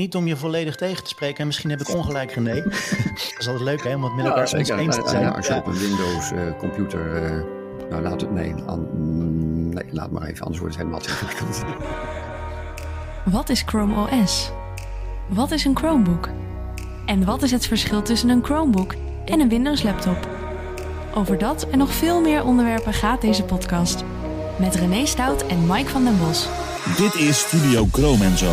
niet om je volledig tegen te spreken. En misschien heb ik ongelijk, René. dat is altijd leuk, hè? Om het met elkaar ja, eens te zijn. Ja, als je op een Windows-computer... Uh, nou, laat het... Nee, nee, laat maar even. Anders wordt het helemaal te ingewikkeld. Wat is Chrome OS? Wat is een Chromebook? En wat is het verschil tussen een Chromebook en een Windows-laptop? Over dat en nog veel meer onderwerpen gaat deze podcast. Met René Stout en Mike van den Bos. Dit is Studio Chrome Zo,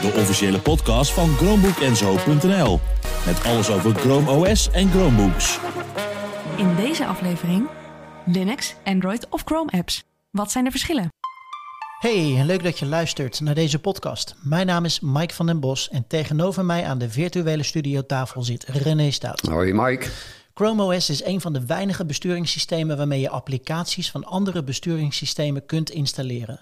de officiële podcast van ChromebookEnzo.nl. Met alles over Chrome OS en Chromebooks. In deze aflevering Linux, Android of Chrome apps. Wat zijn de verschillen? Hey, leuk dat je luistert naar deze podcast. Mijn naam is Mike van den Bos en tegenover mij aan de virtuele studiotafel zit René Stout. Hoi Mike. Chrome OS is een van de weinige besturingssystemen waarmee je applicaties van andere besturingssystemen kunt installeren.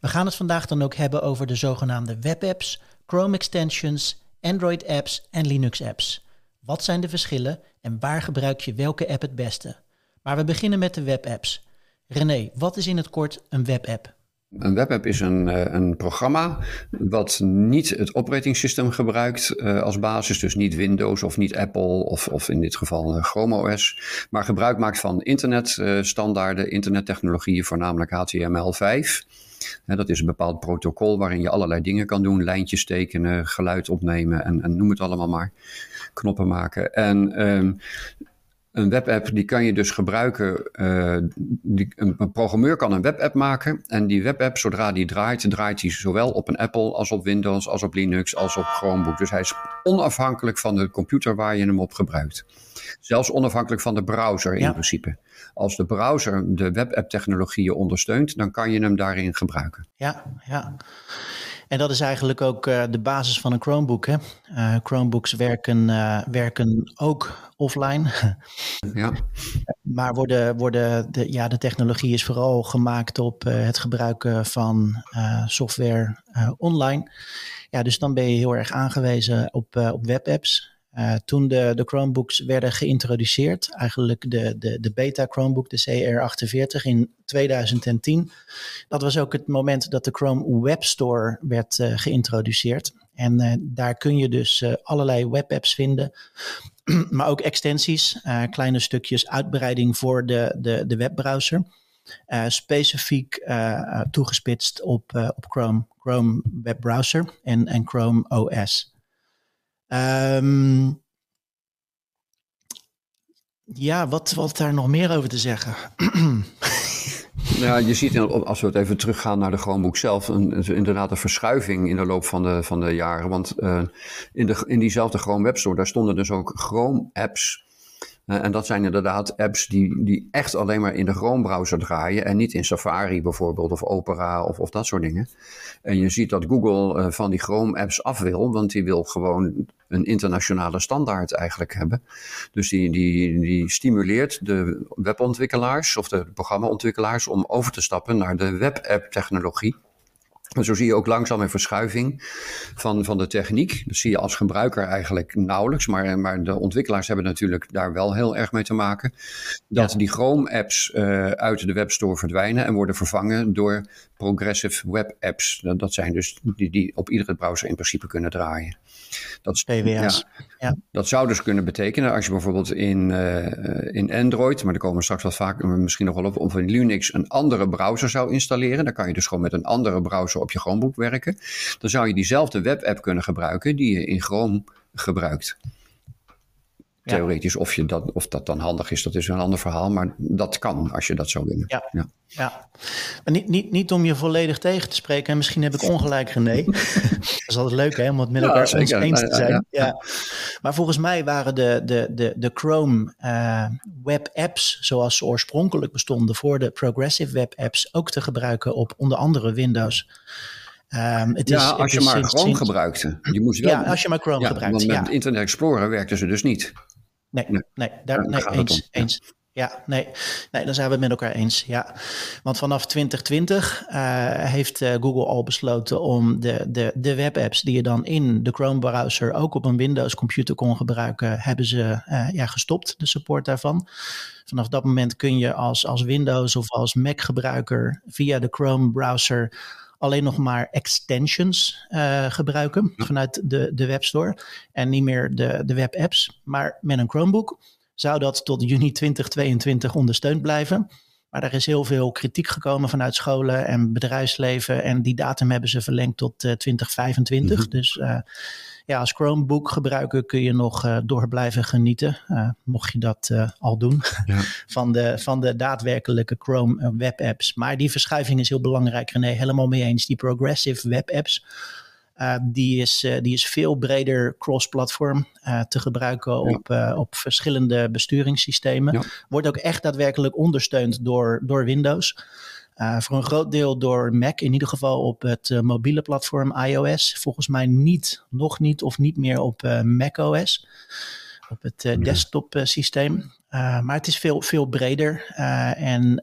We gaan het vandaag dan ook hebben over de zogenaamde webapps, Chrome extensions, Android apps en Linux apps. Wat zijn de verschillen en waar gebruik je welke app het beste? Maar we beginnen met de webapps. René, wat is in het kort een webapp? Een webapp is een, eh, een programma wat niet het operatingsysteem gebruikt uh, als basis, dus niet Windows of niet Apple of, of in dit geval uh, Chrome OS, maar gebruik maakt van internetstandaarden, internettechnologieën, voornamelijk HTML5. Dat is een bepaald protocol waarin je allerlei dingen kan doen, lijntjes tekenen, geluid opnemen en, en noem het allemaal maar, knoppen maken. En um, een webapp die kan je dus gebruiken. Uh, die, een, programmeur kan een webapp maken. En die webapp, zodra die draait, draait hij zowel op een Apple als op Windows, als op Linux, als op Chromebook. Dus hij is onafhankelijk van de computer waar je hem op gebruikt. Zelfs onafhankelijk van de browser in principe. Als de browser de webapp-technologieën ondersteunt, dan kan je hem daarin gebruiken. Ja, ja. En dat is eigenlijk ook uh, de basis van een Chromebook. Hè? Uh, Chromebooks werken, uh, werken ook offline. Ja. maar worden, worden de, ja, de technologie is vooral gemaakt op het gebruiken van software online. Ja, dus dan ben je heel erg aangewezen op, op webapps. Uh, toen de, de Chromebooks werden geïntroduceerd, eigenlijk de, de, de beta Chromebook, de CR48 in 2010, dat was ook het moment dat de Chrome Web Store werd uh, geïntroduceerd. En uh, daar kun je dus allerlei webapps vinden, maar ook extensies, kleine stukjes uitbreiding voor de, de, de webbrowser. specifiek toegespitst op, op Chrome, Chrome webbrowser en, en Chrome OS. Um, ja, wat valt daar nog meer over te zeggen? Ja, je ziet als we het even teruggaan naar de Chromebook zelf, een, inderdaad een verschuiving in de loop van de, van de jaren. Want uh, in, de, in diezelfde Chrome Web Store, daar stonden dus ook Chrome-apps eh, en dat zijn inderdaad apps die, die echt alleen maar in de Chrome-browser draaien en niet in Safari bijvoorbeeld of Opera of, of dat soort dingen. En je ziet dat Google uh, van die Chrome-apps af wil, want die wil gewoon een internationale standaard eigenlijk hebben. Dus die, die, die stimuleert de webontwikkelaars of de programmaontwikkelaars om over te stappen naar de webapp-technologie. En zo zie je ook langzaam een verschuiving van, van de techniek. Dat zie je als gebruiker eigenlijk nauwelijks, maar, maar de ontwikkelaars hebben natuurlijk daar wel heel erg mee te maken. Dat die Chrome-apps uh, uit de webstore verdwijnen en worden vervangen door progressive web apps. Dat, dat zijn dus die, die op iedere browser in principe kunnen draaien. Dat, PWS. Ja, dat zou dus kunnen betekenen als je bijvoorbeeld in, uh, in Android, maar daar komen we straks wat vaak misschien nog wel op, of in Linux een andere browser zou installeren. Dan kan je dus gewoon met een andere browser op je Chromebook werken. Dan zou je diezelfde webapp kunnen gebruiken die je in Chrome gebruikt. Theoretisch, of, je dat, of dat dan handig is, dat is een ander verhaal. Maar dat kan als je dat zou willen. Ja, ja. ja. Maar niet, niet, niet om je volledig tegen te spreken. En misschien heb ik ongelijk, René. dat is altijd leuk hè, om het met elkaar ja, eens te zijn. Ja, Maar volgens mij waren de, de, de, de Chrome uh, web apps, zoals ze oorspronkelijk bestonden voor de Progressive web apps, ook te gebruiken op onder andere Windows. Um, het ja, is, als je maar Chrome gebruikte. Je moest wel, ja, als je maar Chrome gebruikt. Want met Internet Explorer werkten ze dus niet. Nee, nee, daar, nee eens, eens. Ja, nee, nee, dan zijn we het met elkaar eens. Ja. Want vanaf 2020 uh, eh, heeft uh, Google al besloten om de, de, de webapps die je dan in de Chrome-browser ook op een Windows-computer kon gebruiken, hebben ze uh, ja, gestopt, de support daarvan. Vanaf dat moment kun je als, als Windows of als Mac-gebruiker via de Chrome-browser alleen nog maar extensions gebruiken vanuit de, de webstore en niet meer de, de webapps. Maar met een Chromebook zou dat tot juni 2022 ondersteund blijven. Maar er is heel veel kritiek gekomen vanuit scholen en bedrijfsleven. En die datum hebben ze verlengd tot 2025. Mhm. Dus ja, als Chromebook gebruiker kun je nog uh, door blijven genieten. Uh, mocht je dat uh, al doen. Ja. van, de, van de daadwerkelijke Chrome web apps. Maar die verschuiving is heel belangrijk, René. Helemaal mee eens. Die progressive web apps. die, is, die is veel breder cross-platform te gebruiken op, op verschillende besturingssystemen. Wordt ook echt daadwerkelijk ondersteund door, door Windows. Uh, voor een groot deel door Mac, in ieder geval op het uh, mobiele platform iOS. Volgens mij niet, nog niet of niet meer op uh, macOS, op het desktop systeem. maar het is veel, veel breder en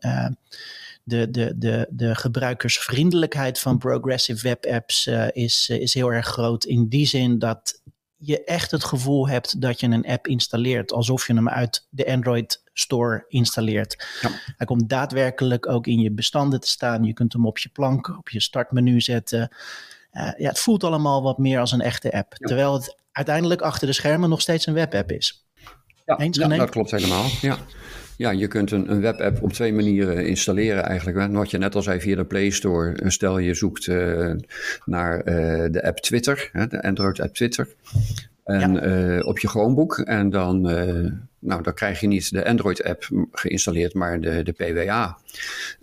de, de, de, de gebruikersvriendelijkheid van progressive web apps is, is heel erg groot. In die zin dat je echt het gevoel hebt dat je een app installeert, alsof je hem uit de Android Store installeert. Ja. Hij komt daadwerkelijk ook in je bestanden te staan. Je kunt hem op je plank, op je startmenu zetten. Uh, ja, het voelt allemaal wat meer als een echte app. Terwijl het uiteindelijk achter de schermen nog steeds een webapp is. Ja, Eens, ja dat klopt helemaal. Ja. Ja, je kunt een, een webapp op twee manieren installeren eigenlijk. Wat je net al zei via de Play Store. Stel je zoekt uh, naar uh, de app Twitter, hè, de Android app Twitter. En ja. op je Chromebook. En dan, nou, dan krijg je niet de Android app geïnstalleerd, maar de, de PWA.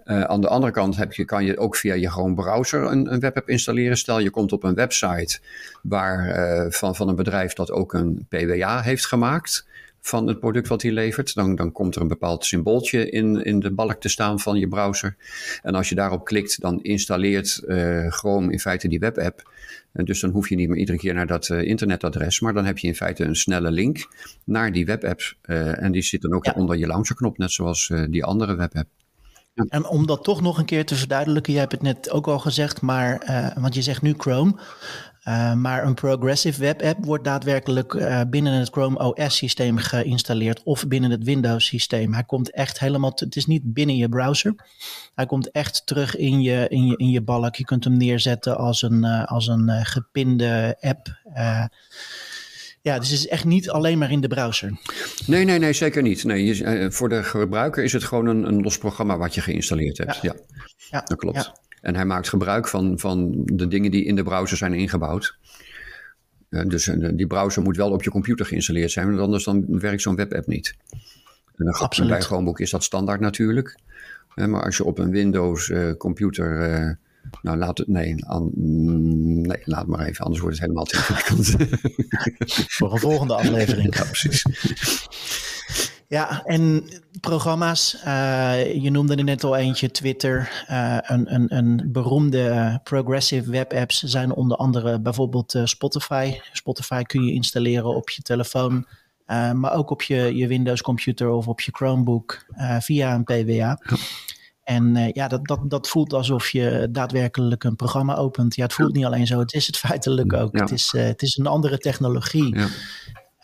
aan de andere kant heb je, kan je ook via je Chrome browser een, een webapp installeren. Stel je komt op een website waar, van, van een bedrijf dat ook een PWA heeft gemaakt van het product wat hij levert. Dan, dan komt er een bepaald symbooltje in, in de balk te staan van je browser. En als je daarop klikt, dan installeert uh, Chrome in feite die webapp. En dus dan hoef je niet meer iedere keer naar dat uh, internetadres, maar dan heb je in feite een snelle link naar die webapp. Uh, en die zit dan ook onder je launcherknop, net zoals die andere webapp. Ja. En om dat toch nog een keer te verduidelijken, je hebt het net ook al gezegd, maar want je zegt nu Chrome. Uh, maar een progressive web app wordt daadwerkelijk uh, binnen het Chrome OS systeem geïnstalleerd of binnen het Windows systeem. Hij komt echt helemaal, het is niet binnen je browser. Hij komt echt terug in je, in je, in je balk. Je kunt hem neerzetten als een, uh, als een gepinde app. ja, dus het is echt niet alleen maar in de browser. Nee, nee, nee, zeker niet. Nee, je, voor de gebruiker is het gewoon een, een los programma wat je geïnstalleerd hebt. Ja, ja. ja. dat klopt. Ja. En hij maakt gebruik van, van de dingen die in de browser zijn ingebouwd. Uh, dus uh, die browser moet wel op je computer geïnstalleerd zijn, want anders dan werkt zo'n webapp niet. En dan Absoluut. bij Chromebook is dat standaard natuurlijk. Uh, maar als je op een Windows computer nou, laat het. Nee, an, nee, laat maar even, anders wordt het helemaal te ingewikkeld. Voor een volgende aflevering. Ja, precies. Ja, en programma's. Uh, je noemde er net al eentje, Twitter. Uh, een, een, een beroemde progressive web apps zijn onder andere bijvoorbeeld Spotify. Spotify kun je installeren op je telefoon, maar ook op je, je Windows computer of op je Chromebook via een PWA. En ja, dat, dat, dat voelt alsof je daadwerkelijk een programma opent. Ja, het voelt niet alleen zo, het is het feitelijk ook. Het, is, het is een andere technologie. Ja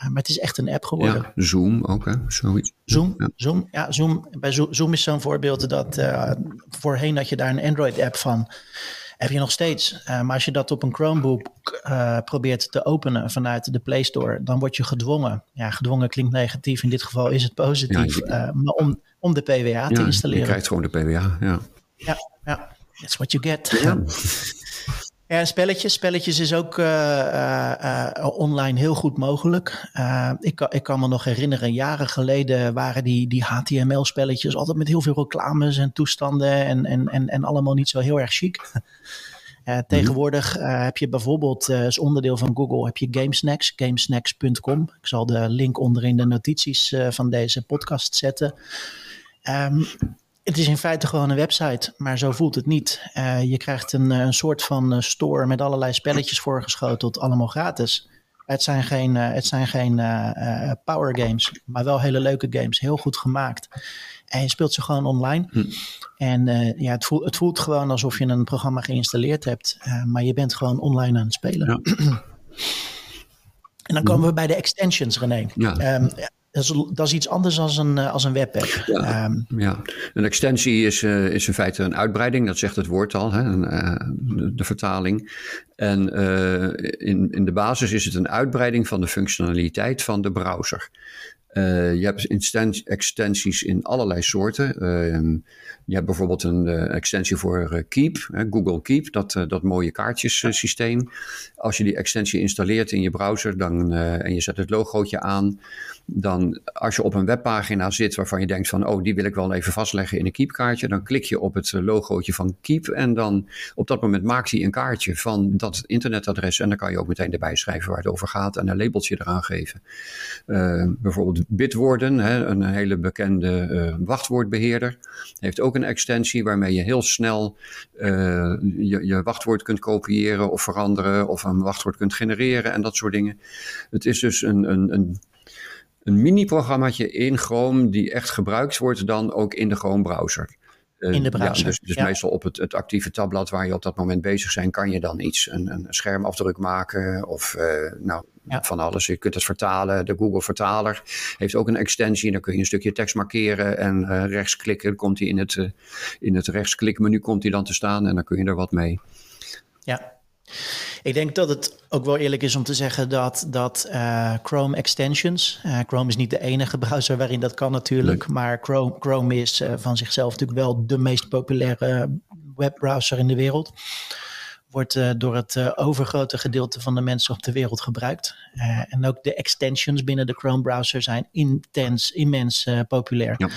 maar het is echt een app geworden. Ja, Zoom ook, hè? Zoiets. Zoom, ja. Zoom, ja, Zoom. Bij Zoom is zo'n voorbeeld dat uh, voorheen had je daar een Android-app van. Heb je nog steeds. Uh, maar als je dat op een Chromebook uh, probeert te openen vanuit de Play Store, dan word je gedwongen. Ja, gedwongen klinkt negatief. In dit geval is het positief. Ja, maar om, om de PWA te installeren. Je krijgt gewoon de PWA, ja. Ja, ja. That's what you get. Ja. Ja, spelletjes. Spelletjes is ook uh, uh, online heel goed mogelijk. ik, ik kan me nog herinneren, jaren geleden waren die, die HTML-spelletjes altijd met heel veel reclames en toestanden en, en, en, en allemaal niet zo heel erg chic. Mhm. tegenwoordig heb je bijvoorbeeld als onderdeel van Google heb je GameSnacks, gamesnacks.com. Ik zal de link onder in de notities van deze podcast zetten. Um, het is in feite gewoon een website, maar zo voelt het niet. Uh, je krijgt een, een soort van uh, store met allerlei spelletjes voorgeschoteld, allemaal gratis. Het zijn geen, het zijn geen power games, maar wel hele leuke games, heel goed gemaakt. En je speelt ze gewoon online. Hm. En ja, het voelt, het voelt gewoon alsof je een programma geïnstalleerd hebt, maar je bent gewoon online aan het spelen. Ja. en dan komen we bij de extensions, René. Ja. Um, dat is, dat is iets anders dan een, als een webapp. Ja, Ehm, ja. een extensie is, eh, is in feite een uitbreiding, dat zegt het woord al, hè, een, eh, de, de vertaling. En eh, in, in de basis is het een uitbreiding van de functionaliteit van de browser. Eh, je hebt extensies in allerlei soorten. Ehm, je hebt bijvoorbeeld een eh, extensie voor eh, Keep, Google Keep, dat, eh, dat mooie kaartjesysteem. Als je die extensie installeert in je browser dan, eh, en je zet het logootje aan, dan als je op een webpagina zit waarvan je denkt van, oh, die wil ik wel even vastleggen in een Keep-kaartje, dan klik je op het eh, logootje van Keep en dan op dat moment maakt hij een kaartje van dat internetadres en dan kan je ook meteen erbij schrijven waar het over gaat en een labeltje eraan geven. Eh, bijvoorbeeld Bitwarden, hè, een hele bekende eh, wachtwoordbeheerder, heeft ook een extensie waarmee je heel snel je, je wachtwoord kunt kopiëren of veranderen of een wachtwoord kunt genereren en dat soort dingen. Het is dus een, een, een, een mini-programmaatje in Chrome die echt gebruikt wordt dan ook in de Chrome browser. Eh, In de browser, Ja, dus dus ja. meestal op het, het actieve tabblad waar je op dat moment bezig bent, kan je dan iets, een, een schermafdruk maken of eh, nou, Ja. van alles. Je kunt het vertalen. De Google Vertaler heeft ook een extensie. Dan kun je een stukje tekst markeren en eh rechtsklikken. Dan komt hij in het, in het rechtsklikmenu komt hij dan te staan en dan kun je er wat mee. Ja. Ik denk dat het ook wel eerlijk is om te zeggen dat, dat eh, Chrome extensions, eh, Chrome is niet de enige browser waarin dat kan natuurlijk, maar Chrome, Chrome is eh, van zichzelf natuurlijk wel de meest populaire webbrowser in de wereld. Wordt door het overgrote gedeelte van de mensen op de wereld gebruikt. En ook de extensions binnen de Chrome browser zijn intens, immens populair. Ja.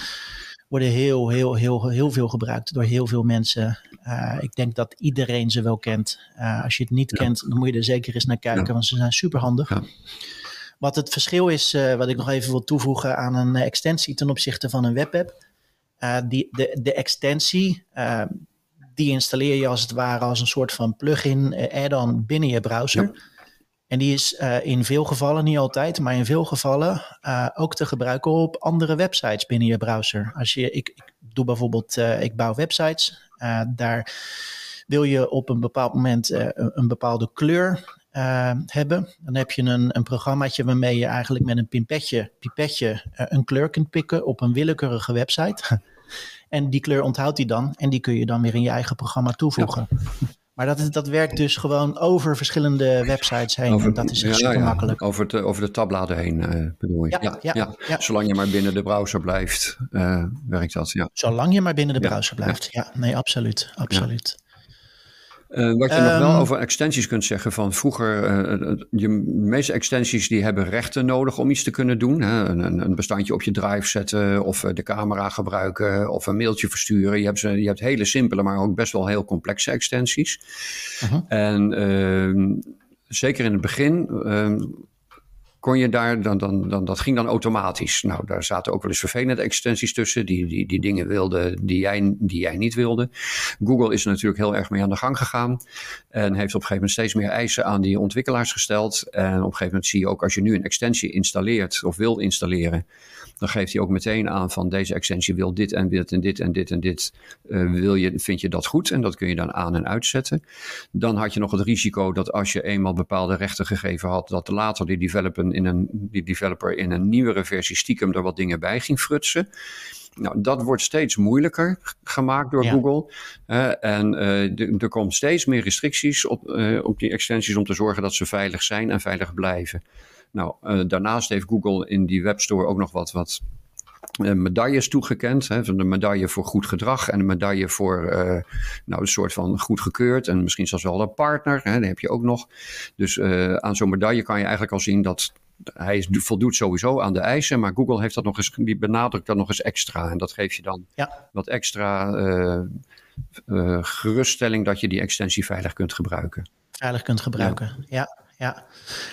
Worden heel, heel, heel, heel veel gebruikt door heel veel mensen. Uh, ik denk dat iedereen ze wel kent. Uh, als je het niet ja. kent, dan moet je er zeker eens naar kijken, ja. want ze zijn super handig. Ja. Wat het verschil is, uh, wat ik nog even wil toevoegen aan een extensie ten opzichte van een webapp. Die, de, de extensie, die installeer je als het ware als een soort van plugin, add-on binnen je browser. En die is uh, in veel gevallen, niet altijd, maar in veel gevallen uh, ook te gebruiken op andere websites binnen je browser. Als je, ik, ik doe bijvoorbeeld, uh, ik bouw websites. daar wil je op een bepaald moment een, bepaalde kleur hebben. Dan heb je een, een programmaatje waarmee je eigenlijk met een pipetje, pipetje een kleur kunt pikken op een willekeurige website. en die kleur onthoudt hij dan en die kun je dan weer in je eigen programma toevoegen. Maar dat, dat werkt dus gewoon over verschillende websites heen. Over, dat is ja, super ja. makkelijk. Over, de, over de tabbladen heen uh, bedoel je? Ja, ja, ja, Zolang je maar binnen de browser blijft, uh, werkt dat. Ja. Zolang je maar binnen de browser blijft. Ja, nee, absoluut. absoluut. Uh, wat je um, nog wel over extensies kunt zeggen van vroeger, uh, je, de meeste extensies die hebben rechten nodig om iets te kunnen doen. Hè? Een, een, bestandje op je drive zetten of de camera gebruiken of een mailtje versturen. Je hebt, ze, je hebt hele simpele, maar ook best wel heel complexe extensies. Uh -huh. En uh, zeker in het begin kon je daar, dan, dan, dan, dat ging dan automatisch. Nou, daar zaten ook wel eens vervelende extensies tussen, die, die, die dingen wilden die jij, die jij niet wilde. Google is er natuurlijk heel erg mee aan de gang gegaan en heeft op een gegeven moment steeds meer eisen aan die ontwikkelaars gesteld. En op een gegeven moment zie je ook als je nu een extensie installeert of wil installeren, dan geeft hij ook meteen aan van deze extensie wil dit en dit en dit en dit en dit. Uh, wil je, vind je dat goed? En dat kun je dan aan en uitzetten. Dan had je nog het risico dat als je eenmaal bepaalde rechten gegeven had, dat later die developer in een, die developer in een nieuwere versie stiekem er wat dingen bij ging frutsen. Nou, dat wordt steeds moeilijker gemaakt door ja. Google. Uh, en uh, er komen steeds meer restricties op, uh, op die extensies om te zorgen dat ze veilig zijn en veilig blijven. Nou, uh, daarnaast heeft Google in die webstore ook nog wat, wat uh, medailles toegekend. Hè, van de medaille voor goed gedrag en een medaille voor uh, nou, een soort van goed gekeurd. En misschien zelfs wel een partner. Hè, die heb je ook nog. Dus aan zo'n medaille kan je eigenlijk al zien dat hij voldoet sowieso aan de eisen, maar Google heeft dat nog eens, die benadrukt dat nog eens extra. En dat geeft je dan ja. wat extra uh, geruststelling dat je die extensie veilig kunt gebruiken. Veilig kunt gebruiken, ja. ja. Ja,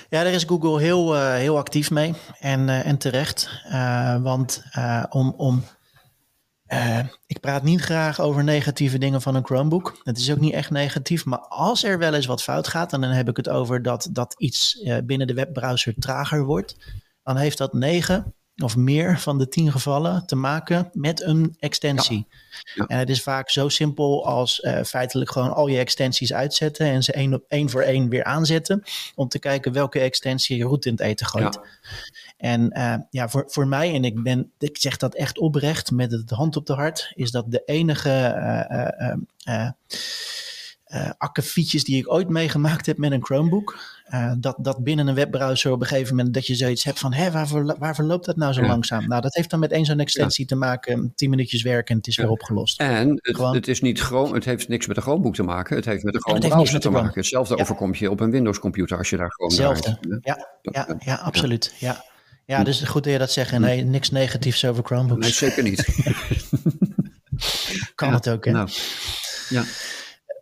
ja daar is Google heel, uh, heel actief mee en, uh, en terecht. Uh, want om, om ik praat niet graag over negatieve dingen van een Chromebook. Het is ook niet echt negatief, maar als er wel eens wat fout gaat, dan heb ik het over dat, dat iets binnen de webbrowser trager wordt, dan heeft dat 9 of meer van de tien gevallen te maken met een extensie. Ja. En het is vaak zo simpel als uh, feitelijk gewoon al je extensies uitzetten en ze één, op, één voor één weer aanzetten. Om te kijken welke extensie je route in het eten gooit. Ja. En uh, ja, voor, voor mij, en ik, ben, ik zeg dat echt oprecht met het hand op de hart, is dat de enige. Uh, uh, akkefietjes die ik ooit meegemaakt heb met een Chromebook. Uh, dat, dat binnen een webbrowser op een gegeven moment dat je zoiets hebt van, hé, waarvoor, waarvoor loopt dat nou zo langzaam? Nou, dat heeft dan met één zo'n extensie te maken, tien minuutjes werken en het is weer opgelost. En het, het, is niet Chrome, het heeft niks met een Chromebook te maken, het heeft met een Chrome browser te maken. Hetzelfde overkomt je op een Windows computer als je daar gewoon Hetzelfde, ja, ja, ja, absoluut, ja. Ja, dus goed dat je dat zegt. Nee, niks negatiefs over Chromebooks. Nee, zeker niet. kan het ook, hè? Nou, ja.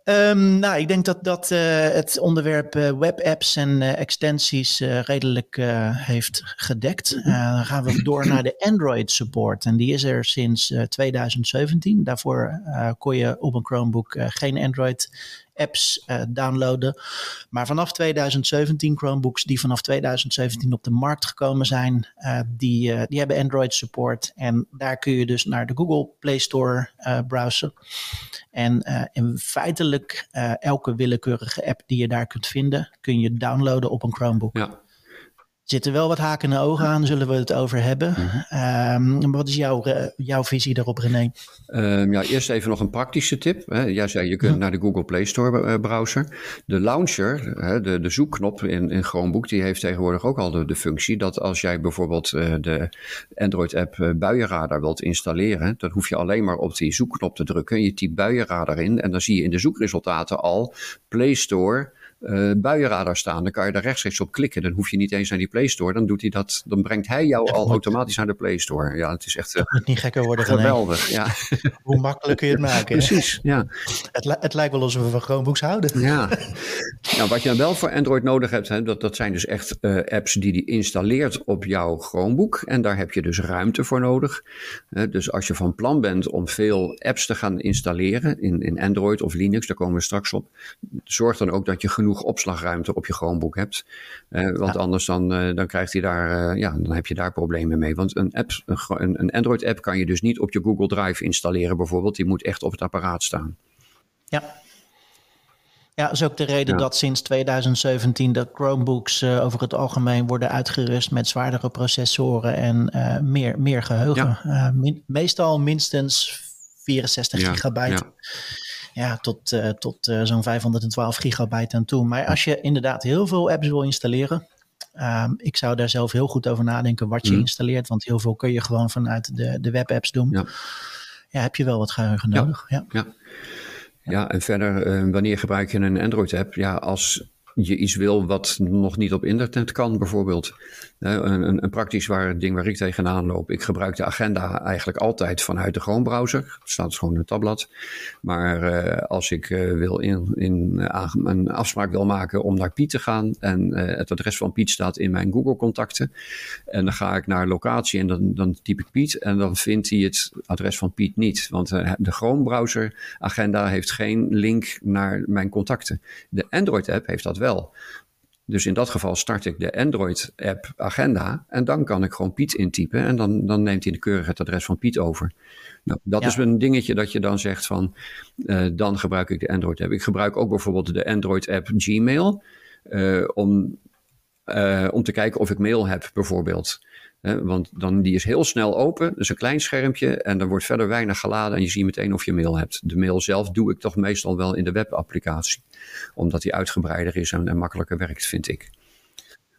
Um, nou, ik denk dat dat uh, het onderwerp uh, webapps en uh, extensies redelijk heeft gedekt. dan gaan we door naar de Android support. En die is er sinds 2017. Daarvoor kon je op een Chromebook geen Android apps uh, downloaden. Maar vanaf 2017, Chromebooks die vanaf 2017 op de markt gekomen zijn, uh, die, uh, die hebben Android support. En daar kun je dus naar de Google Play Store browsen. En, en feitelijk elke willekeurige app die je daar kunt vinden, kun je downloaden op een Chromebook. Ja zitten wel wat haken en ogen aan, zullen we het over hebben. um, wat is jouw, uh, jouw visie daarop, René? Um, ja, eerst even nog een praktische tip. Hè. Jij zei, je kunt naar de Google Play Store uh, browser. De launcher, hè, de, de zoekknop in, in Chromebook, die heeft tegenwoordig ook al de, de functie dat als jij bijvoorbeeld uh, de Android-app Buienradar wilt installeren, dan hoef je alleen maar op die zoekknop te drukken. Je typt Buienradar in en dan zie je in de zoekresultaten al Play Store uh, buienradar staan. Dan kan je daar rechtstreeks op klikken. Dan hoef je niet eens naar die Play Store. Dan, doet hij dat, dan brengt hij jou al automatisch naar de Play Store. Ja, het is echt uh, moet niet gekker worden. Geweldig, ja. Hoe makkelijk kun je het maken? Precies, ja. Het, het, lijkt wel alsof we van Chromebooks houden. Ja. nou, wat je dan wel voor Android nodig hebt, hè, dat, dat zijn dus echt uh, apps die die installeert op jouw Chromebook. En daar heb je dus ruimte voor nodig. dus als je van plan bent om veel apps te gaan installeren in, in Android of Linux, daar komen we straks op. Zorg dan ook dat je genoeg genoeg opslagruimte op je Chromebook hebt. Uh, want anders dan, uh, dan, krijgt hij daar, uh, ja, dan heb je daar problemen mee. Want een, app, een, een Android-app kan je dus niet op je Google Drive installeren bijvoorbeeld. Die moet echt op het apparaat staan. Ja, ja, dat is ook de reden ja. dat sinds 2017 de Chromebooks uh, over het algemeen worden uitgerust met zwaardere processoren en uh, meer, meer geheugen. Ja. Uh, min, meestal minstens 64 ja. gigabyte ja, tot, uh, tot uh, zo'n 512 gigabyte aan toe. Maar als je inderdaad heel veel apps wil installeren, um, ik zou daar zelf heel goed over nadenken wat je mm. installeert. Want heel veel kun je gewoon vanuit de, de webapps doen. Ja. ja, heb je wel wat geheugen nodig. Ja, ja. ja. en verder, uh, wanneer gebruik je een Android-app? Ja, als je iets wil wat nog niet op internet kan, bijvoorbeeld. Een, een, praktisch waar, ding waar ik tegenaan loop. Ik gebruik de agenda eigenlijk altijd vanuit de Chrome browser. Het staat gewoon in het tabblad. Maar uh, als ik uh, wil in, in, uh, een afspraak wil maken om naar Piet te gaan. En het adres van Piet staat in mijn Google contacten. En dan ga ik naar locatie en dan, dan typ ik Piet. En dan vindt hij het adres van Piet niet. Want de Chrome browser agenda heeft geen link naar mijn contacten. De Android app heeft dat wel. Dus in dat geval start ik de Android-app Agenda en dan kan ik gewoon Piet intypen en dan, dan neemt hij de keurig het adres van Piet over. Nou, dat ja. is een dingetje dat je dan zegt van, uh, dan gebruik ik de Android-app. Ik gebruik ook bijvoorbeeld de Android-app Gmail uh, om, uh, om te kijken of ik mail heb bijvoorbeeld. He, want dan, die is heel snel open, dus een klein schermpje en er wordt verder weinig geladen en je ziet meteen of je mail hebt. De mail zelf doe ik toch meestal wel in de webapplicatie, omdat die uitgebreider is en, en makkelijker werkt, vind ik.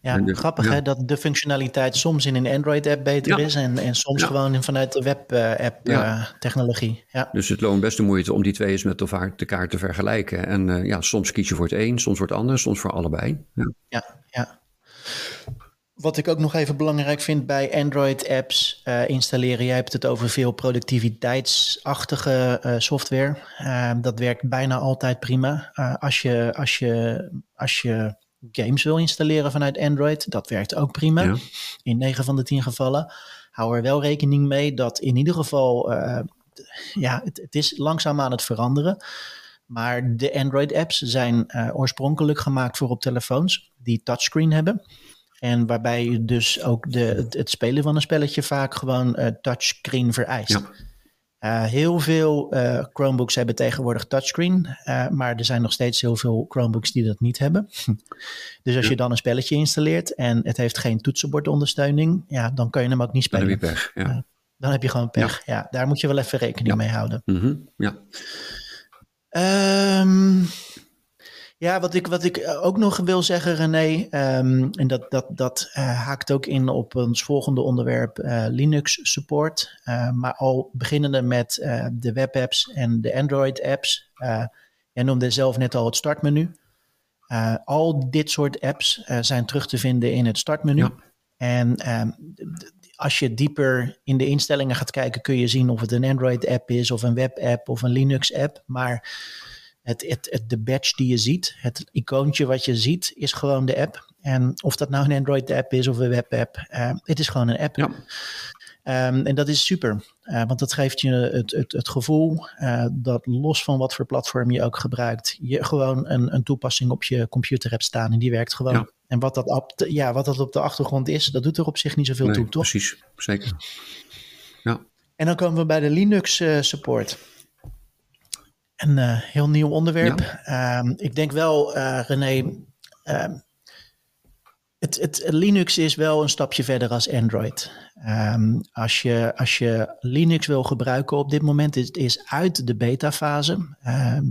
Ja, grappig ja. hè, dat de functionaliteit soms in een Android-app beter ja. is en, en soms ja. gewoon vanuit de web-app-technologie. Uh, ja. Dus het loont best de moeite om die twee eens met elkaar te vergelijken. En uh, ja, soms kies je voor het een, soms voor het ander, soms voor allebei. Ja, ja. Wat ik ook nog even belangrijk vind bij Android-apps uh, installeren. Jij hebt het over veel productiviteitsachtige uh, software. Uh, dat werkt bijna altijd prima. als, je, als, je, als je games wil installeren vanuit Android, dat werkt ook prima. Ja. In 9 van de 10 gevallen. Hou er wel rekening mee dat in ieder geval, ja, het, het is langzaam aan het veranderen. Maar de Android-apps zijn oorspronkelijk gemaakt voor op telefoons die touchscreen hebben. En waarbij je dus ook de, het, spelen van een spelletje vaak gewoon uh, touchscreen vereist. Ja. Uh, heel veel uh, Chromebooks hebben tegenwoordig touchscreen, maar er zijn nog steeds heel veel Chromebooks die dat niet hebben. dus als je dan een spelletje installeert en het heeft geen toetsenbordondersteuning, ja, dan kan je hem ook niet spelen. Dan heb je pech, ja. dan heb je gewoon pech, ja. Daar moet je wel even rekening mee houden. Mm -hmm. Ja. Um, ja, wat ik, wat ik eh, ook nog wil zeggen, René, um, en dat, dat, dat uh, haakt ook in op ons volgende onderwerp, uh, Linux support. Uh, maar al beginnende met de webapps en de Android-apps. jij noemde zelf net al het startmenu. al dit soort apps zijn terug te vinden in het startmenu. Ja. En um, als je dieper in de instellingen gaat kijken, kun je zien of het een Android-app is, of een web-app of een Linux-app. Maar het, het, het, de badge die je ziet, het icoontje wat je ziet, is gewoon de app. En of dat nou een Android-app is of een web-app, uh, het is gewoon een app. Ja. Um, en dat is super, uh, want dat geeft je het, het, het gevoel uh, dat los van wat voor platform je ook gebruikt, je gewoon een, een toepassing op je computer hebt staan en die werkt gewoon. Ja. En wat dat, op de, ja, wat dat op de achtergrond is, dat doet er op zich niet zoveel nee, toe, toch? Precies, zeker. Ja. En dan komen we bij de Linux support. Een uh, heel nieuw onderwerp. Ja. Um, ik denk wel, uh, René, um, het, het, Linux is wel een stapje verder als Android. Um, als, je, als je Linux wil gebruiken op dit moment, is het is uit de beta-fase.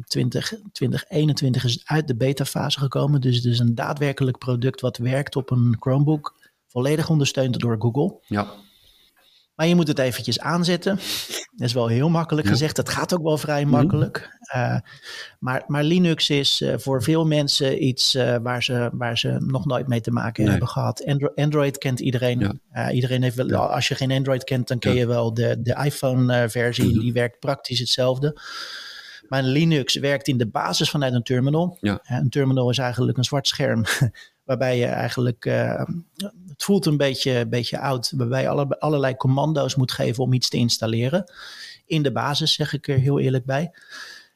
20, 2021 is het uit de beta-fase gekomen. Dus het is een daadwerkelijk product wat werkt op een Chromebook. Volledig ondersteund door Google. Ja. Maar je moet het eventjes aanzetten. Dat is wel heel makkelijk gezegd. Dat gaat ook wel vrij mhm. makkelijk. Uh, maar, maar, Linux is uh, voor veel mensen iets uh, waar, ze, waar ze nog nooit mee te maken nee. hebben gehad. Andro Android kent iedereen. Ja. iedereen heeft wel, ja. Als je geen Android kent, dan ken je wel de, de iPhone-versie. Mhm. Die werkt praktisch hetzelfde. Maar Linux werkt in de basis vanuit een terminal. een terminal is eigenlijk een zwart scherm waarbij je eigenlijk, uh, het voelt een beetje, beetje oud, waarbij je alle, allerlei commando's moet geven om iets te installeren. In de basis, zeg ik er heel eerlijk bij.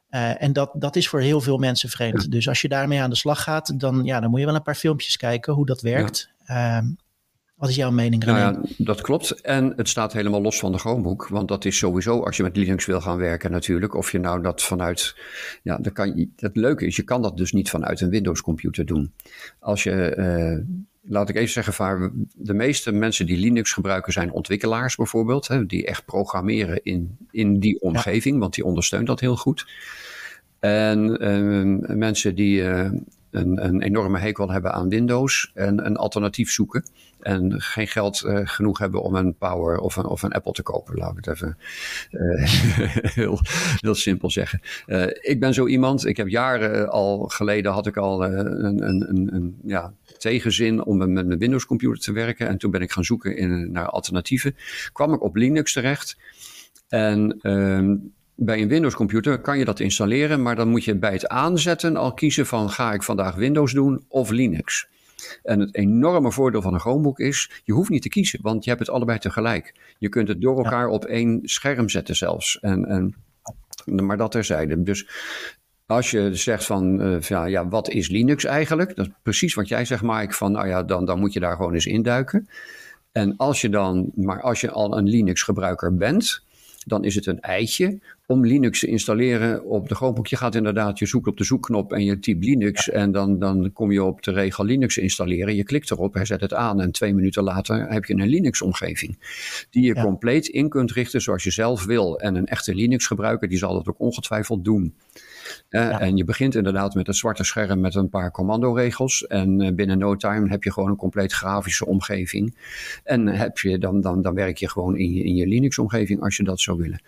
Uh, en dat, dat is voor heel veel mensen vreemd. Dus als je daarmee aan de slag gaat, dan, ja, dan moet je wel een paar filmpjes kijken hoe dat werkt. Ja. Uh, wat is jouw mening? Nou ja, dat klopt. En het staat helemaal los van de Chromebook. Want dat is sowieso als je met Linux wil gaan werken natuurlijk. Of je nou dat vanuit... Ja, dan kan je, het leuke is, je kan dat dus niet vanuit een Windows computer doen. Als je... Uh, laat ik even zeggen, waar de meeste mensen die Linux gebruiken zijn ontwikkelaars bijvoorbeeld. Hè, die echt programmeren in, in die omgeving, ja. want die ondersteunt dat heel goed. En uh, mensen die uh, een, een, enorme hekel hebben aan Windows en een alternatief zoeken. En geen geld uh, genoeg hebben om een Power of een, of een Apple te kopen. Laat ik het even uh, heel, heel simpel zeggen. Uh, ik ben zo iemand. Ik heb jaren al geleden had ik al een, een, een, een ja, tegenzin om met mijn Windows computer te werken. En toen ben ik gaan zoeken in, naar alternatieven. Kwam ik op Linux terecht. En ehm, bij een Windows computer kan je dat installeren, maar dan moet je bij het aanzetten al kiezen van ga ik vandaag Windows doen of Linux. En het enorme voordeel van een Chromebook is, je hoeft niet te kiezen, want je hebt het allebei tegelijk. Je kunt het door elkaar op één scherm zetten zelfs. En, en, maar dat terzijde. Dus als je zegt van, uh, ja, ja, wat is Linux eigenlijk? Dat is precies wat jij zegt, Mike, van nou ja, dan, dan moet je daar gewoon eens induiken. En als je dan, maar als je al een Linux gebruiker bent, dan is het een eitje om Linux te installeren op de Chromebook. Je gaat inderdaad, je zoekt op de zoekknop en je typt Linux en dan, dan kom je op de regel Linux installeren. Je klikt erop, hij zet het aan en twee minuten later heb je een Linux-omgeving die je ja. compleet in kunt richten zoals je zelf wil. En een echte Linux-gebruiker die zal dat ook ongetwijfeld doen. Ja. En je begint inderdaad met een zwarte scherm met een paar commandoregels. En uh, binnen no time heb je gewoon een compleet grafische omgeving. En heb je dan, dan, dan werk je gewoon in je, in je Linux-omgeving als je dat zou willen.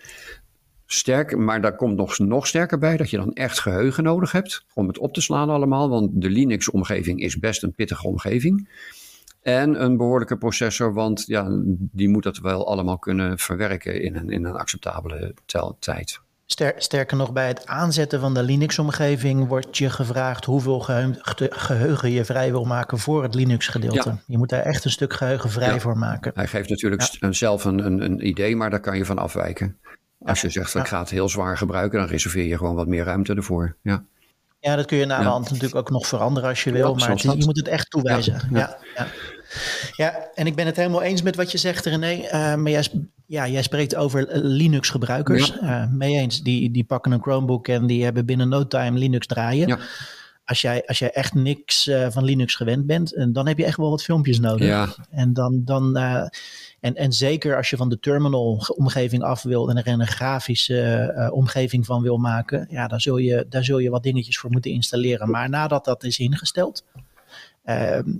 Sterk, maar daar komt nog, nog sterker bij dat je dan echt geheugen nodig hebt om het op te slaan allemaal. Want de Linux-omgeving is best een pittige omgeving. En een behoorlijke processor, want ja, die moet dat wel allemaal kunnen verwerken in een, in een acceptabele tijd. Ster, sterker nog, bij het aanzetten van de Linux-omgeving wordt je gevraagd hoeveel geheugen je vrij wil maken voor het Linux-gedeelte. Ja. Je moet daar echt een stuk geheugen vrij ja. voor maken. Hij geeft natuurlijk ja. zelf een, een, een, idee, maar daar kan je van afwijken. Als je zegt, ik ga het heel zwaar gebruiken, dan reserveer je gewoon wat meer ruimte ervoor. Ja, ja dat kun je na de hand natuurlijk ook nog veranderen als je wil, maar het, je moet het echt toewijzen. ja. Ja, en ik ben het helemaal eens met wat je zegt, René. Uh, maar jij, ja, jij spreekt over Linux-gebruikers. Ja. mee eens, die, die pakken een Chromebook en die hebben binnen no time Linux draaien. Ja als jij, als jij echt niks uh, van Linux gewend bent, en dan heb je echt wel wat filmpjes nodig. Ja. En, dan, dan, uh, en, en zeker als je van de terminal omgeving af wil en er een grafische uh, omgeving van wil maken, ja, dan zul je, daar zul je wat dingetjes voor moeten installeren. Maar nadat dat is ingesteld,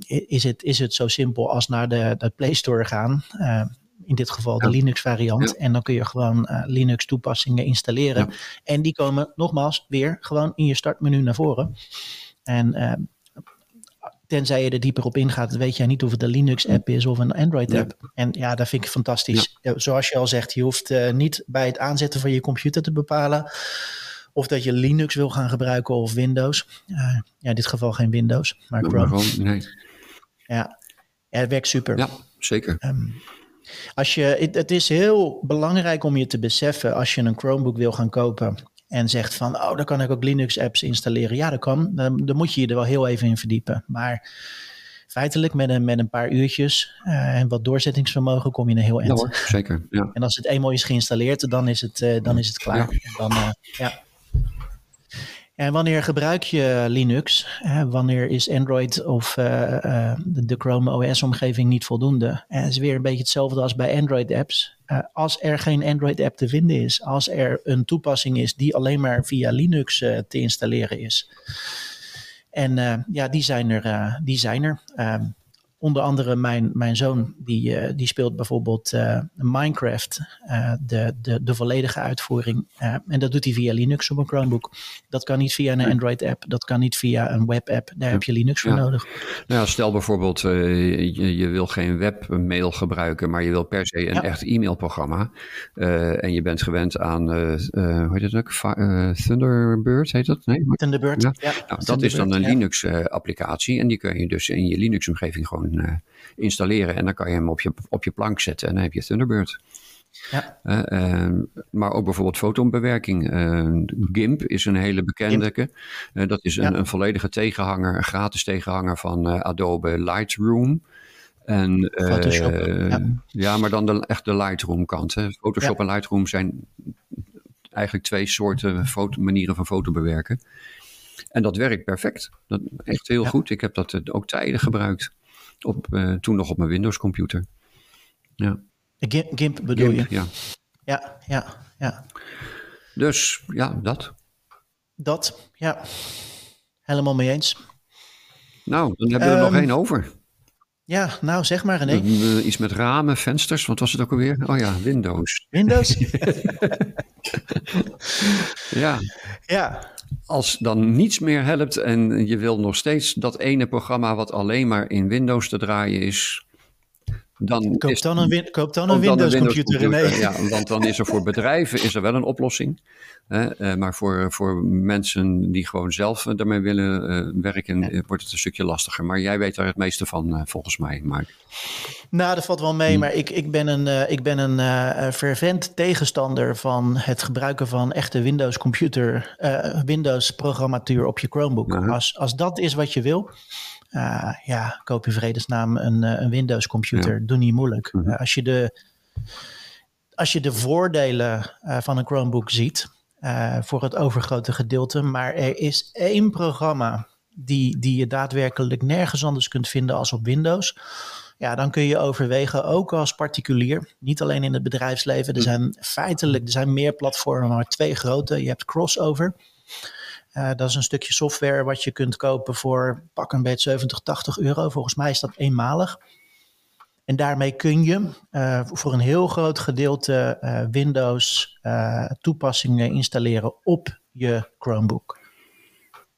is, het, is het zo simpel als naar de, de Play Store gaan in dit geval de Linux variant. En dan kun je gewoon uh, Linux toepassingen installeren. En die komen nogmaals weer gewoon in je startmenu naar voren. En uh, tenzij je er dieper op ingaat, weet jij niet of het een Linux app is of een Android app. En ja, dat vind ik fantastisch. Zoals je al zegt, je hoeft uh, niet bij het aanzetten van je computer te bepalen of dat je Linux wil gaan gebruiken of Windows. ja, in dit geval geen Windows, maar Chrome. Maar gewoon, nee. Ja. het werkt super. Ja, zeker. Um, als je, het is heel belangrijk om je te beseffen als je een Chromebook wil gaan kopen en zegt van, oh, dan kan ik ook Linux-apps installeren. Ja, dat kan. Dan, dan, moet je je er wel heel even in verdiepen. Maar feitelijk met een, met een paar uurtjes uh, en wat doorzettingsvermogen kom je een heel eind. Ja, zeker. Ja. En als het eenmaal is geïnstalleerd, dan is het, uh, dan is het klaar. Ja. Dan, uh, ja. En wanneer gebruik je Linux? wanneer is Android of uh, uh, de Chrome OS-omgeving niet voldoende? het is weer een beetje hetzelfde als bij Android-apps. Uh, als er geen Android-app te vinden is, als er een toepassing is die alleen maar via Linux te installeren is. En ja, die zijn er. die zijn er. Ehm, onder andere mijn, mijn zoon, die, uh, die speelt bijvoorbeeld uh, Minecraft, uh, de, de, de volledige uitvoering. en dat doet hij via Linux op een Chromebook. Dat kan niet via een Android-app, dat kan niet via een web-app. Daar heb je Linux voor nodig. Nou, ja, stel bijvoorbeeld, je, je wil geen webmail gebruiken, maar je wil per se een echt e-mailprogramma. en je bent gewend aan, hoe heet het ook? Thunderbird heet dat? Nee? Thunderbird, ja. ja. Nou, dat is dan een Linux-applicatie en die kun je dus in je Linux-omgeving gewoon uh, installeren. En dan kan je hem op je, op je plank zetten en dan heb je Thunderbird. Ja. Uh, uh, maar ook bijvoorbeeld fotobewerking. Uh, GIMP is een hele bekende. dat is een, een, volledige tegenhanger, een gratis tegenhanger van Adobe Lightroom. En, Photoshop. Ja. ja. maar dan de, echt de Lightroom kant. Hè. Photoshop en Lightroom zijn eigenlijk twee soorten foto, manieren van foto bewerken. En dat werkt perfect. Dat, echt heel goed. Ik heb dat ook tijden gebruikt. Op, uh, toen nog op mijn Windows computer. Ja. GIMP, bedoel GIMP, je? Ja. Ja, ja, ja. Dus ja, dat. Dat, ja. Helemaal mee eens. Nou, dan hebben we um, er nog ehm, één over. Ja, nou zeg maar René. Uh, iets met ramen, vensters, wat was het ook alweer? Oh ja, Windows. Windows? ja. Ja, als dan niets meer helpt en je wil nog steeds dat ene programma wat alleen maar in Windows te draaien is, dan koop, dan een, koop dan een Windows, Windows computer, computer Ja, want dan is er voor bedrijven is er wel een oplossing. Hè? Uh, maar voor, voor mensen die gewoon zelf daarmee willen uh, werken, ja. wordt het een stukje lastiger. Maar jij weet daar het meeste van, uh, volgens mij, Mark. Nou, dat valt wel mee, hm. maar ik, ik ben een, ik ben een fervent tegenstander van het gebruiken van echte Windows computer, Windows programmatuur op je Chromebook. -huh. als, als dat is wat je wil, ja, koop in vredesnaam een, eh, een Windows computer. Ja. Doe niet moeilijk. Mm -hmm. uh, als, je de, als je de voordelen van een Chromebook ziet, voor het overgrote gedeelte, maar er is één programma die, die je daadwerkelijk nergens anders kunt vinden als op Windows. Ja, dan kun je overwegen, ook als particulier, niet alleen in het bedrijfsleven. Er zijn feitelijk er zijn meer platformen, maar twee grote. Je hebt Crossover. Uh, dat is een stukje software wat je kunt kopen voor pak een beetje 70, 80 euro. Volgens mij is dat eenmalig. En daarmee kun je uh, voor een heel groot gedeelte uh, Windows toepassingen installeren op je Chromebook.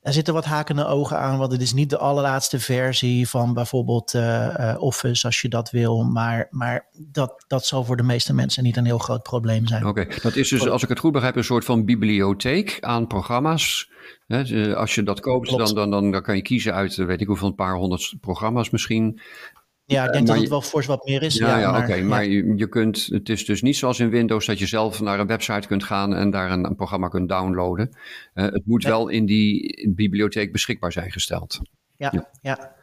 Er zitten wat hakende ogen aan, want het is niet de allerlaatste versie van bijvoorbeeld uh, Office als je dat wil. Maar, maar dat, dat zal voor de meeste mensen niet een heel groot probleem zijn. Oké, okay. dat is dus, als ik het goed begrijp, een soort van bibliotheek aan programma's. Hè, als je dat koopt, dan, dan, dan, dan kan je kiezen uit, weet ik hoeveel, een paar honderd programma's misschien. Ja, ik denk dat het wel fors wat meer is. Ja, ja, ja oké. Maar je, je kunt, het is dus niet zoals in Windows dat je zelf naar een website kunt gaan en daar een, een programma kunt downloaden. Uh, het moet wel in die bibliotheek beschikbaar zijn gesteld. Ja, ja. ja.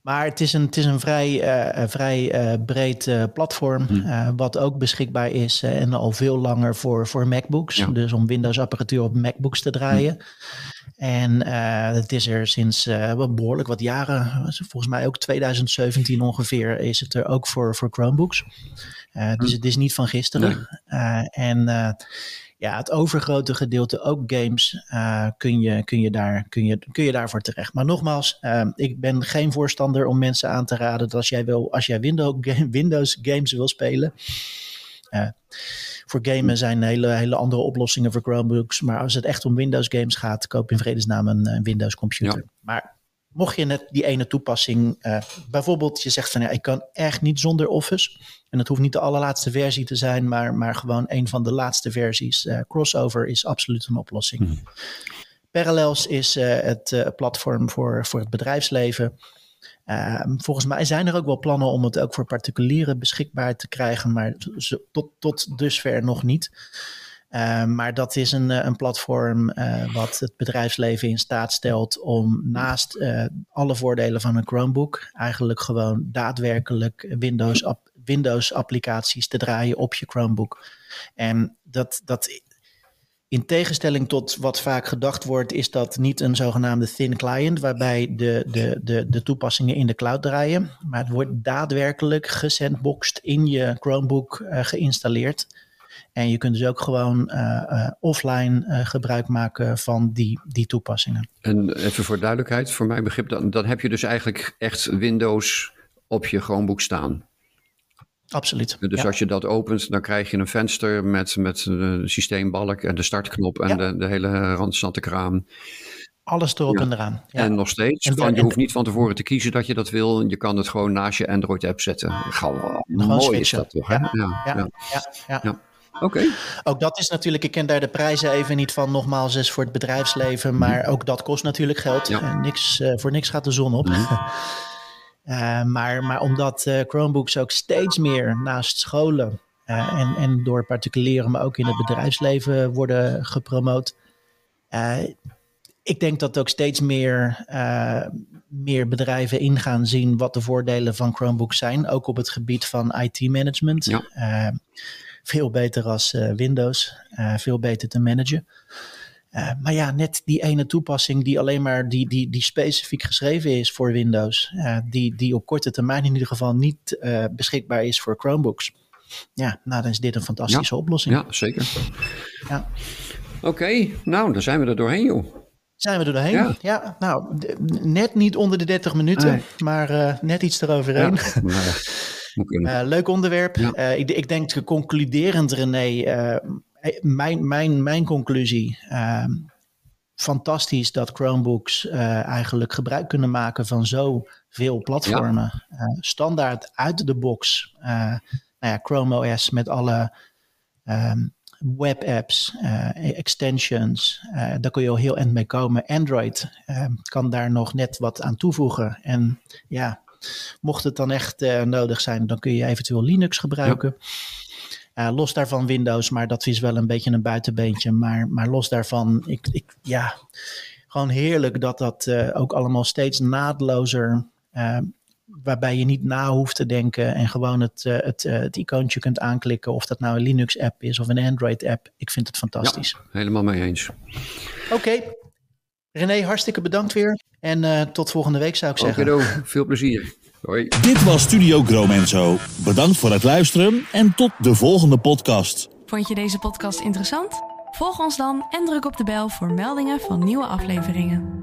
Maar het is een, het is een vrij, uh, vrij uh, breed uh, platform, hm. wat ook beschikbaar is en al veel langer voor, voor MacBooks. Ja. Dus om Windows-apparatuur op MacBooks te draaien. Hm. En het is er sinds behoorlijk wat jaren, volgens mij ook 2017 ongeveer, is het er ook voor, voor Chromebooks. Hm. Dus het is niet van gisteren. en ja, het overgrote gedeelte, ook games, uh, kun, je, kun, je daar, kun, je, kun je daarvoor terecht. Maar nogmaals, uh, ik ben geen voorstander om mensen aan te raden dat als jij, wil, als jij Windows, Windows games wil spelen. Uh, voor gamen zijn hele, hele andere oplossingen voor Chromebooks. Maar als het echt om Windows games gaat, koop in vredesnaam een, een Windows computer. Ja. Maar mocht je net die ene toepassing, uh, bijvoorbeeld je zegt van ja, ik kan echt niet zonder Office. En het hoeft niet de allerlaatste versie te zijn, maar, maar gewoon een van de laatste versies. Uh, crossover is absoluut een oplossing. Hmm. Parallels is uh, het platform voor, voor het bedrijfsleven. Ehm, volgens mij zijn er ook wel plannen om het ook voor particulieren beschikbaar te krijgen, maar tot, tot dusver nog niet. Uh, maar dat is een, eh, een platform uh, wat het bedrijfsleven in staat stelt om naast uh, alle voordelen van een Chromebook eigenlijk gewoon daadwerkelijk Windows, Windows applicaties te draaien op je Chromebook. En dat, dat in tegenstelling tot wat vaak gedacht wordt, is dat niet een zogenaamde thin client, waarbij de, de, de, de toepassingen in de cloud draaien. Maar het wordt daadwerkelijk gesandboxed in je Chromebook geïnstalleerd. En je kunt dus ook gewoon uh, uh, offline gebruik maken van die, die toepassingen. En even voor duidelijkheid, voor mijn begrip, dan, dan heb je dus eigenlijk echt Windows op je Chromebook staan. Absoluut. Dus ja. als je dat opent, dan krijg je een venster met, met de systeembalk en de startknop en ja. de, de hele randstante kraan. Alles erop ja. en eraan. Ja. En nog steeds, en, van, je hoeft niet van tevoren te kiezen dat je dat wil. Je kan het gewoon naast je Android-app zetten. Gewoon, mooi switchen. is dat toch? Hè? Ja. Ja. Ja. Oké. Okay. Ook dat is natuurlijk, ik ken daar de prijzen even niet van, nogmaals, is voor het bedrijfsleven, maar ook dat kost natuurlijk geld. Ja. Niks, uh, voor niks gaat de zon op. Mm -hmm. uh, maar, maar omdat uh, Chromebooks ook steeds meer naast scholen en, en door particulieren, maar ook in het bedrijfsleven worden gepromoot. ik denk dat ook steeds meer, meer bedrijven in gaan zien wat de voordelen van Chromebooks zijn, ook op het gebied van IT-management. Ja veel beter als Windows, veel beter te managen. Uh, maar ja, net die ene toepassing die alleen maar die, die, die specifiek geschreven is voor Windows, die, die op korte termijn in ieder geval niet beschikbaar is voor Chromebooks. Ja, nou dan is dit een fantastische ja, oplossing. Ja, zeker. Ja. Oké, okay, nou dan zijn we er doorheen joh. Zijn we er doorheen? Ja, ja nou, net niet onder de 30 minuten, nee. maar net iets eroverheen. Ja, maar... Leuk onderwerp. Ik, ik, denk concluderend, René, mijn, mijn, mijn conclusie. Ehm, fantastisch dat Chromebooks eigenlijk gebruik kunnen maken van zoveel platformen. Ja. standaard uit de box. nou ja, Chrome OS met alle um, web apps, extensions. daar kun je al heel eind mee komen. Android kan daar nog net wat aan toevoegen. En ja, Mocht het dan echt uh, nodig zijn, dan kun je eventueel Linux gebruiken. Ja. Uh, los daarvan Windows, maar dat is wel een beetje een buitenbeentje. Maar, maar los daarvan, ik, ik, ja, gewoon heerlijk dat dat uh, ook allemaal steeds naadlozer waarbij je niet na hoeft te denken en gewoon het, uh, het, uh, het icoontje kunt aanklikken. Of dat nou een Linux-app is of een Android-app. Ik vind het fantastisch. Ja, helemaal mee eens. Oké. Okay. René, hartstikke bedankt weer. En uh, tot volgende week zou ik zeggen. Oké, veel plezier. Hoi. Dit was Studio Gromenzo. Bedankt voor het luisteren en tot de volgende podcast. Vond je deze podcast interessant? Volg ons dan en druk op de bel voor meldingen van nieuwe afleveringen.